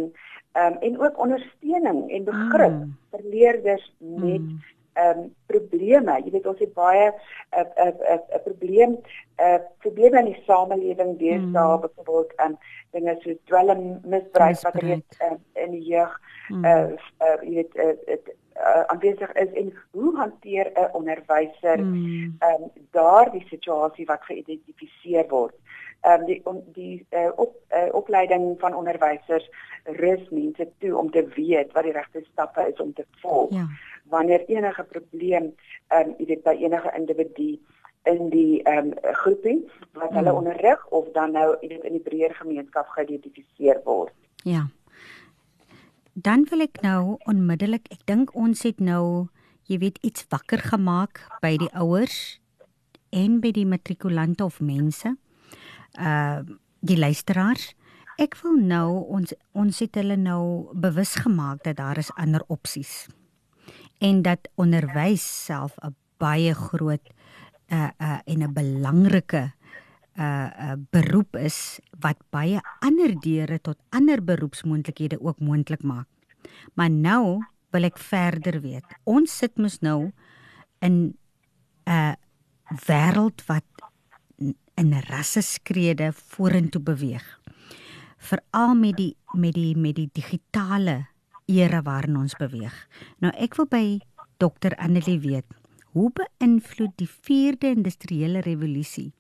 Speaker 2: ehm um, en ook ondersteuning en begrip mm. vir leerders met mm ehm um, probleme. Jy weet ons het baie 'n 'n 'n 'n probleem 'n uh, probleme in die samelewing deesdae mm. byvoorbeeld aan um, dinge so dwelm misbruik wat het uh, in die jeug mm. uh, uh jy weet uh, uh, aanwesig is en hoe hanteer 'n onderwyser ehm mm. um, daardie situasie wat geïdentifiseer word ehm um, die om die uh, op uh, opleiding van onderwysers rus mense toe om te weet wat die regte stappe is om te volg. Ja. Wanneer enige probleem ehm um, jy weet by enige individu in die ehm um, groepie wat hulle hmm. onderrig of dan nou in die breër gemeenskap geïdentifiseer word.
Speaker 1: Ja. Dan wil ek nou onmiddellik, ek dink ons het nou jy weet iets wakker gemaak by die ouers en by die matrikulante of mense uh die luisteraars. Ek wil nou ons ons het hulle nou bewus gemaak dat daar is ander opsies. En dat onderwys self 'n baie groot uh uh en 'n belangrike uh uh beroep is wat baie ander deure tot ander beroepsmoontlikhede ook moontlik maak. Maar nou wil ek verder weet. Ons sit mos nou in 'n uh, wêreld wat in rasseskrede vorentoe beweeg. Veral met die met die met die digitale era waarin ons beweeg. Nou ek wil by Dr Annelie weet, hoe beïnvloed die 4de industriële revolusie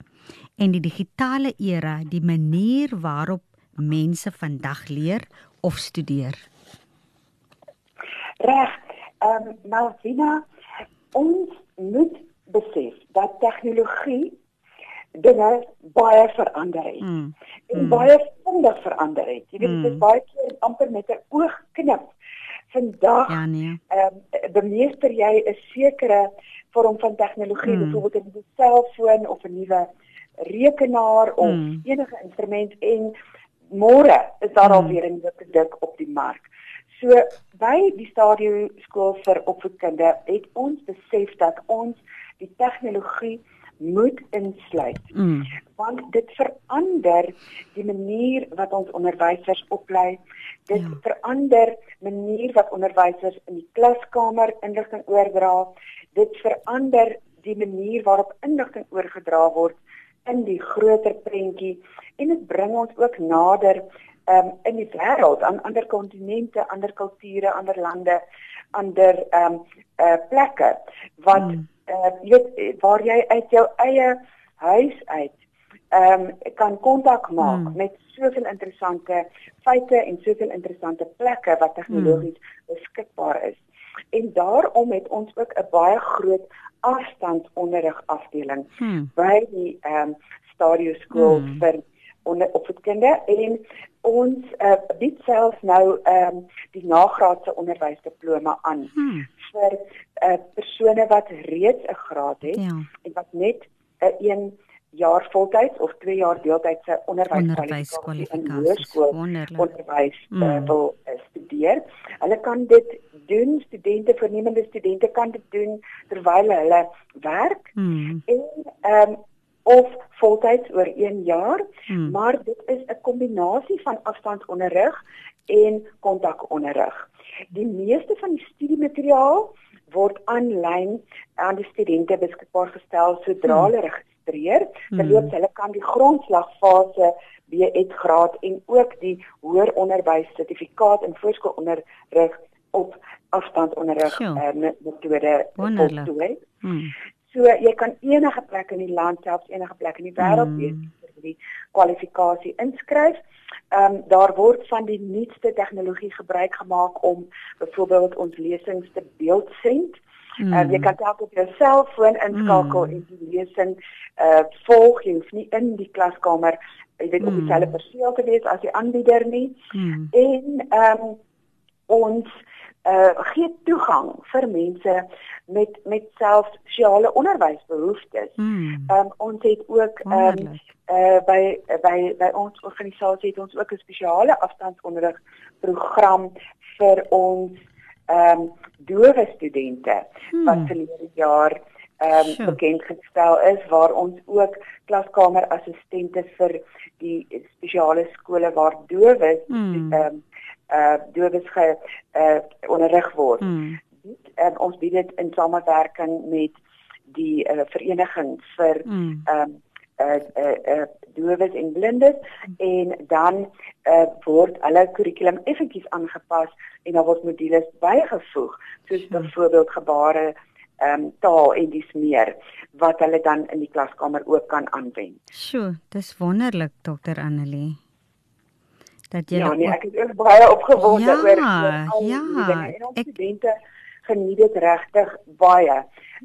Speaker 1: en die digitale era die manier waarop mense vandag leer of studeer?
Speaker 2: Reg. Ehm um, Malvina, ons moet besef dat tegnologie dinge baie verander het. Mm. En mm. baie vinnig verander het. Jy weet mm. dit is baie keer amper met 'n oogknip. Vandag ja nee. Ehm um, bemeester jy 'n sekere vorm van tegnologie, mm. byvoorbeeld 'n selfoon of 'n nuwe rekenaar of mm. enige instrument en môre is daar mm. alweer 'n nuwe produk op die mark. So by die stadium skool vir opvoedkunde het ons besef dat ons die tegnologie moet insluit. Mm. Want dit verander die manier wat ons onderwysers oplei. Dit ja. verander manier wat onderwysers in die klaskamer inligting oordra. Dit verander die manier waarop inligting oorgedra word in die groter prentjie en dit bring ons ook nader um, in die wêreld aan ander kontinente, ander kulture, ander lande, ander ehm um, uh, plekke wat mm uh, weet waar jy uit jou eie huis uit ehm um, kan kontak maak hmm. met soveel interessante feite en soveel interessante plekke wat tegnologies hmm. beskikbaar is. En daarom het ons ook 'n baie groot afstandsonderrig afdeling hmm. by die ehm um, Stadio skool hmm. vir onder opvoedkunde en ons uh, bied self nou ehm um, die nagraadse onderwysdiploma aan hmm. vir uh, persone wat reeds 'n graad het ja. en wat net 'n uh, een jaar voltyds of 2 jaar deeltydse onderwyskwalifikasie hoërskool onderwys mm. uh, wil uh, studeer. Hulle kan dit doen, studente, vernemende studente kan dit doen terwyl hulle werk mm. en ehm um, of voltyds oor 1 jaar, mm. maar dit is 'n kombinasie van afstandsonderrig en kontakonderrig. Die meeste van die studiemateriaal word aanlyn aan die studente beskikbaar gestel sodra hmm. Hulle registreer. Terloops, hmm. hulle kan die grondslagfase B.Ed graad en ook die hoër onderwys sertifikaat in voorskoolonderrig op afstandonderrig uh, metode voltooi. Hmm. So jy kan enige plek in die land, selfs enige plek in die wêreld hmm. wees vir die kwalifikasie inskryf. Ehm um, daar word van die nuutste tegnologie gebruik gemaak om byvoorbeeld ons lesings te beeldsend. Mm. Uh, jy kan dalk op jou selfoon inskakel mm. en die lesing uh volg jy hoef nie in die klaskamer jy weet mm. op dieselfde perseel te wees as die aanbieder nie. Mm. En ehm um, ons uh gee toegang vir mense met met selfs sosiale onderwysbehoeftes. Hmm. Ehm um, ons het ook ehm um, uh by by by ons organisasie het ons ook 'n spesiale afstandsonderrig program vir ons ehm um, doewe studente hmm. wat verlede jaar ehm um, bekend gestel is waar ons ook klaskamerassistente vir die spesiale skole waar dowes hmm. ehm um, uh dowes ge uh onderrig word. Hmm. En ons bied dit in samewerking met die uh, vereniging vir hmm. ehm um, uh uh, uh dowes en blindes en dan uh word hulle kurrikulum effentjies aangepas en daar word modules bygevoeg soos hmm. byvoorbeeld gebare ehm um, taal en dis meer wat hulle dan in die klaskamer ook kan aanwend.
Speaker 1: Sjoe, dis wonderlik dokter Annelie
Speaker 2: dat jy Ja, nee, ek is ook baie opgewonde ja, oor al ja, die dinge. En ons ek... studente geniet dit regtig baie.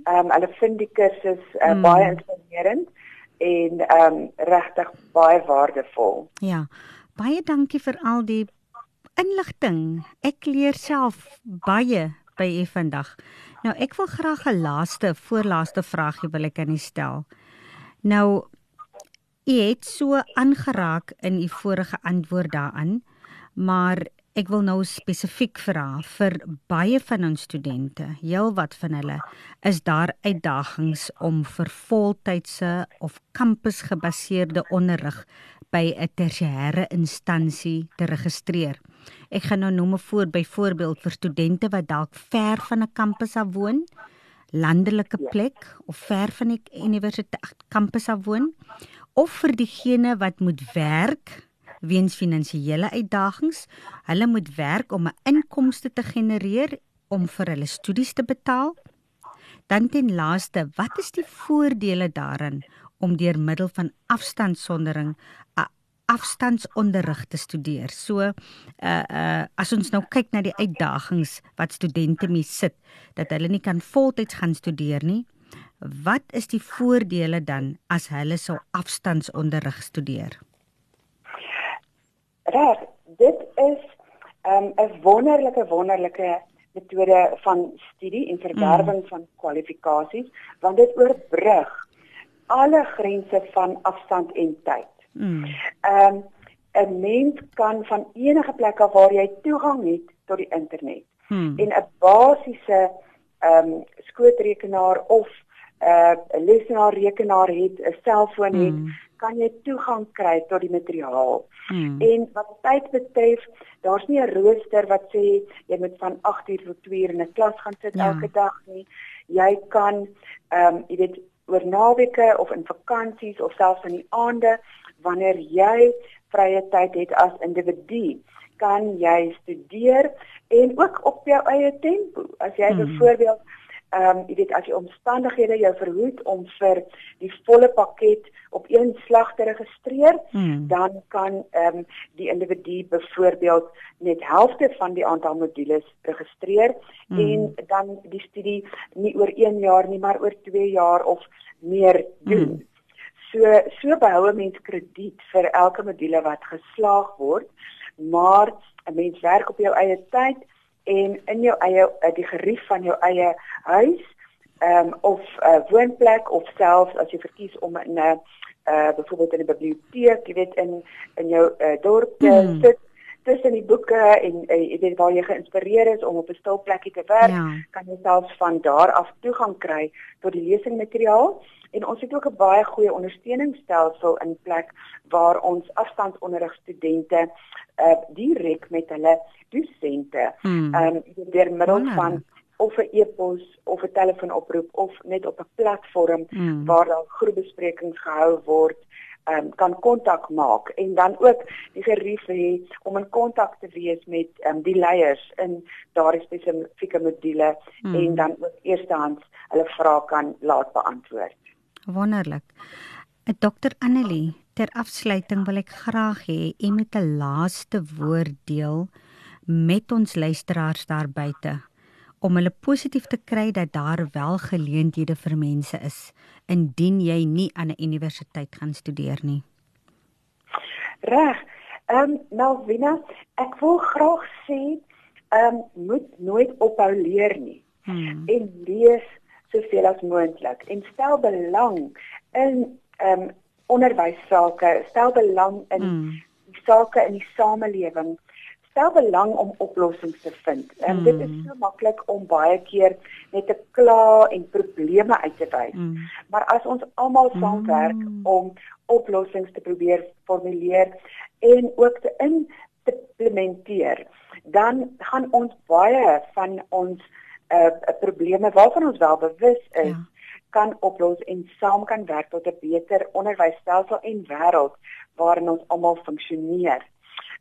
Speaker 2: Ehm um, hulle vind die kursus uh, mm. baie inspirerend en ehm um, regtig baie waardevol.
Speaker 1: Ja. Baie dankie vir al die inligting. Ek leer self baie by u vandag. Nou ek wil graag 'n laaste, voorlaaste vraagie wil ek aan u stel. Nou U het so aangeraak in u vorige antwoord daaraan, maar ek wil nou spesifiek vra vir baie van ons studente, heelwat van hulle, is daar uitdagings om vir voltydse of kampusgebaseerde onderrig by 'n tersiêre instansie te registreer. Ek gaan nou noem 'n voor byvoorbeeld vir studente wat dalk ver van 'n kampus af woon landelike ja. plek of ver van die universiteit kampus af woon of vir diegene wat moet werk weens finansiële uitdagings. Hulle moet werk om 'n inkomste te genereer om vir hulle studies te betaal. Dan ten laaste, wat is die voordele daarin om deur middel van afstandsondering 'n afstandsonderrig te studeer? So, uh uh as ons nou kyk na die uitdagings wat studente mee sit, dat hulle nie kan voltyds gaan studeer nie. Wat is die voordele dan as hulle sou afstandsonderrig studeer?
Speaker 2: Reg, dit is um, 'n um, wonderlike wonderlike metode van studie en verwerwing mm. van kwalifikasies want dit oorbrug alle grense van afstand en tyd. Mm. Ehm um, 'n mens kan van enige plek af waar jy toegang het tot die internet mm. en 'n basiese ehm um, skootrekenaar of 'n uh, lesenaarrekenaar het, 'n selfoon het, mm. Kan jy toegang kry tot die materiaal. Hmm. En wat tyd betref, daar's nie 'n rooster wat sê jy moet van 8 uur tot 2 uur in 'n klas gaan sit ja. elke dag nie. Jy kan ehm um, jy weet oor naweke of in vakansies of selfs in die aande wanneer jy vrye tyd het as individu, kan jy studeer en ook op jou eie tempo. As jy hmm. byvoorbeeld ehm um, jy weet as jy omstandighede jou verhoed om vir die volle pakket op een slag te registreer, hmm. dan kan ehm um, die individu byvoorbeeld net helfte van die aantal modules registreer hmm. en dan die studie nie oor 1 jaar nie, maar oor 2 jaar of meer doen. Hmm. So so behou 'n mens krediet vir elke module wat geslaag word, maar 'n mens werk op jou eie tyd en in jou eie eh, die gerief van jou eie huis ehm um, of 'n uh, woonplek of selfs as jy verkies om in 'n uh, uh byvoorbeeld in 'n biblioteek, jy weet in in jou uh, dorp te mm. sit tussen die boeke en jy weet waar jy geïnspireer is om op 'n stil plekkie te werk, ja. kan jy selfs van daar af toegang kry tot die lesingmateriaal. En ons het ook 'n baie goeie ondersteuningsstelsel in plek waar ons afstandsonderrig studente uh direk met hulle dosente hmm. ehm um, deur middel oh, van of 'n e-pos of 'n telefoonoproep of net op 'n platform hmm. waar daar groepbesprekings gehou word um, kan kontak maak en dan ook die gerief hê om in kontak te wees met um, die leiers in daardie spesifieke module hmm. en dan ook eerstehands hulle vrae kan laat beantwoord.
Speaker 1: Wonderlik. Dr Annelie, ter afsluiting wil ek graag hê u moet 'n laaste woord deel met ons luisteraars daar buite om hulle positief te kry dat daar wel geleenthede vir mense is indien jy nie aan 'n universiteit gaan studeer nie.
Speaker 2: Reg. Ehm um, Melvina, ek wil graag sê ehm um, moet nooit ophou leer nie. Hmm. En lees soveel as moontlik en stel belang in ehm um, onderwysake, stel belang in hmm. sake in die samelewing stel belang om oplossings te vind. En mm. dit is so maklik om baie keer net te kla en probleme uit te wys. Mm. Maar as ons almal saamwerk mm. om oplossings te probeer formuleer en ook te implementeer, dan gaan ons baie van ons uh probleme waarvan ons wel bewus is ja kan oplos en saam kan werk tot 'n beter onderwysstelsel en wêreld waarin ons almal funksioneer.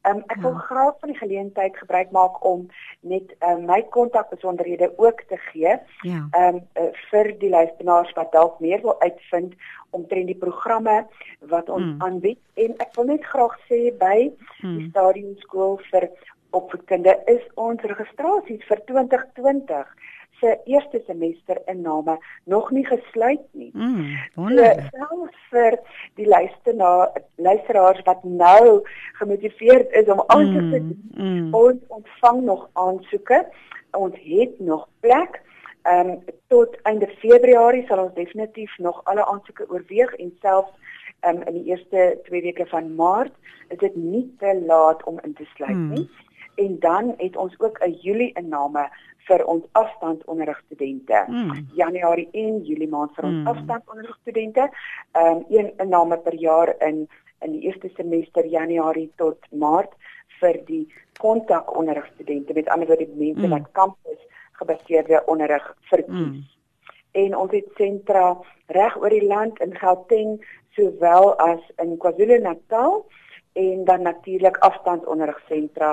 Speaker 2: Um, ek wil ja. graag van die geleentheid gebruik maak om net um, my kontakbesonderhede ook te gee. Ja. Um, uh, vir die luisteraars wat dalk meer wil uitvind omtrent die programme wat ons mm. aanbied en ek wil net graag sê by mm. die Stadium Skool vir opvoedkunde is ons registrasies vir 2020 se eerste semester inname nog nie gesluit nie.
Speaker 1: Mm, wonderlik.
Speaker 2: So, vir die luisteraar luisteraars wat nou gemotiveerd is om aan te sit, mm, mm. ons ontvang nog aansoeke. Ons het nog plek. Ehm um, tot einde Februarie sal ons definitief nog alle aansoeke oorweeg en selfs ehm um, in die eerste 2 weke van Maart is dit nie te laat om in te sluit mm. nie. En dan het ons ook 'n Julie inname vir ons afstandonderrigstudente. Mm. Januarie en Julie maand vir ons mm. afstandonderrigstudente. Ehm um, een inname per jaar in in die eerste semester Januarie tot Maart vir die kontakonderrigstudente. Met ander woorde die mense mm. wat kampus gebaseerde onderrig verkies. Mm. en ons het sentra reg oor die land in Gauteng sowel as in KwaZulu-Natal en dan natuurlik afstandsonderrigsentra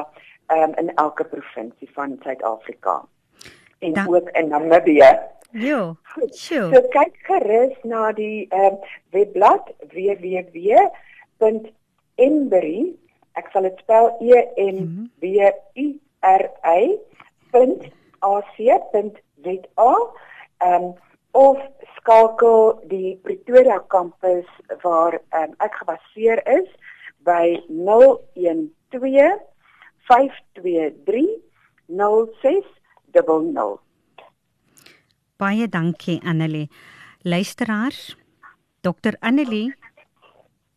Speaker 2: um, in elke provinsie van Suid-Afrika en dan, ook in Namibië.
Speaker 1: Ja.
Speaker 2: Sure. So kyk gerus na die um, webblad www.embury ek sal dit spel E M B U R Y .ac.za um, of skakel die Pretoria kampus waar um, ek gebaseer is by 012 523 0600
Speaker 1: Baie dankie Annelie. Luisteraars, Dr Annelie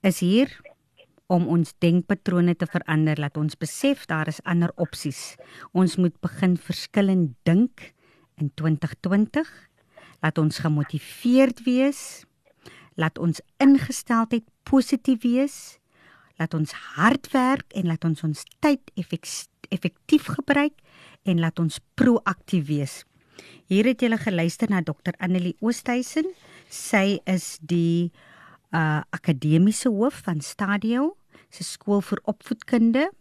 Speaker 1: is hier om ons denkpatrone te verander, laat ons besef daar is ander opsies. Ons moet begin verskillend dink in 2020. Laat ons gemotiveerd wees. Laat ons ingesteldheid positief wees. Laat ons hard werk en laat ons ons tyd effektief gebruik en laat ons proaktief wees. Hier het julle geluister na Dr Annelie Oosthuizen. Sy is die uh akademiese hoof van Stadio, se skool vir opvoedkunde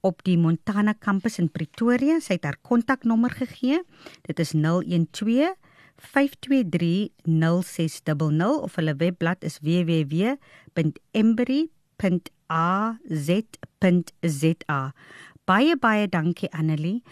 Speaker 1: op die Montana kampus in Pretoria. Sy het haar kontaknommer gegee. Dit is 012 523 0600 of hulle webblad is www.embry.az.za. Baie baie dankie Annelie.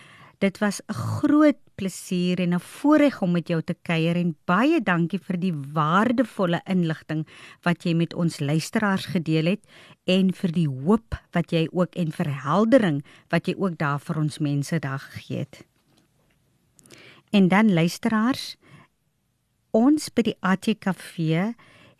Speaker 1: Dit was 'n groot plesier en 'n voorreg om met jou te kuier en baie dankie vir die waardevolle inligting wat jy met ons luisteraars gedeel het en vir die hoop wat jy ook en verheldering wat jy ook daar vir ons mense daar gegee het. En dan luisteraars, ons by die ATKV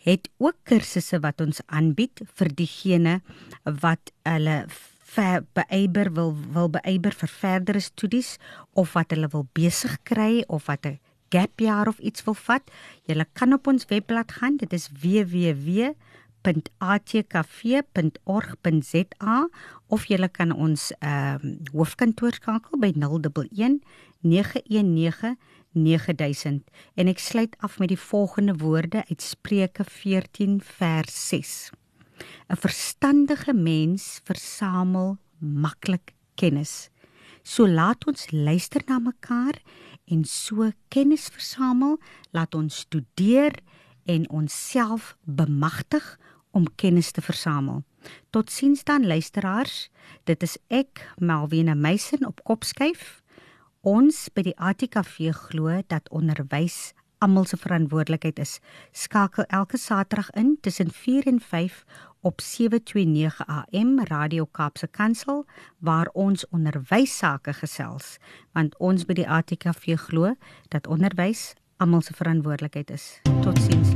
Speaker 1: het ook kursusse wat ons aanbied vir diegene wat hulle beëiber wil wil beëiber vir verdere studies of wat hulle wil besig kry of wat 'n gap jaar of iets wil vat, jy kan op ons webblad gaan. Dit is www.atkv.org.za of jy kan ons ehm um, hoofkantoor skakel by 011 919 9000 en ek sluit af met die volgende woorde uit Spreuke 14 vers 6 'n verstandige mens versamel maklik kennis. So laat ons luister na mekaar en so kennis versamel, laat ons studeer en onsself bemagtig om kennis te versamel. Totsiens dan luisteraars, dit is ek Melvina Meisen op Kopskyf. Ons by die ATKV glo dat onderwys almal se verantwoordelikheid is. Skakel elke Saterdag in tussen 4 en 5 op 729 AM Radio Kaapse Kansel waar ons onderwys sake gesels want ons by die ATKV glo dat onderwys almal se verantwoordelikheid is. Totsiens.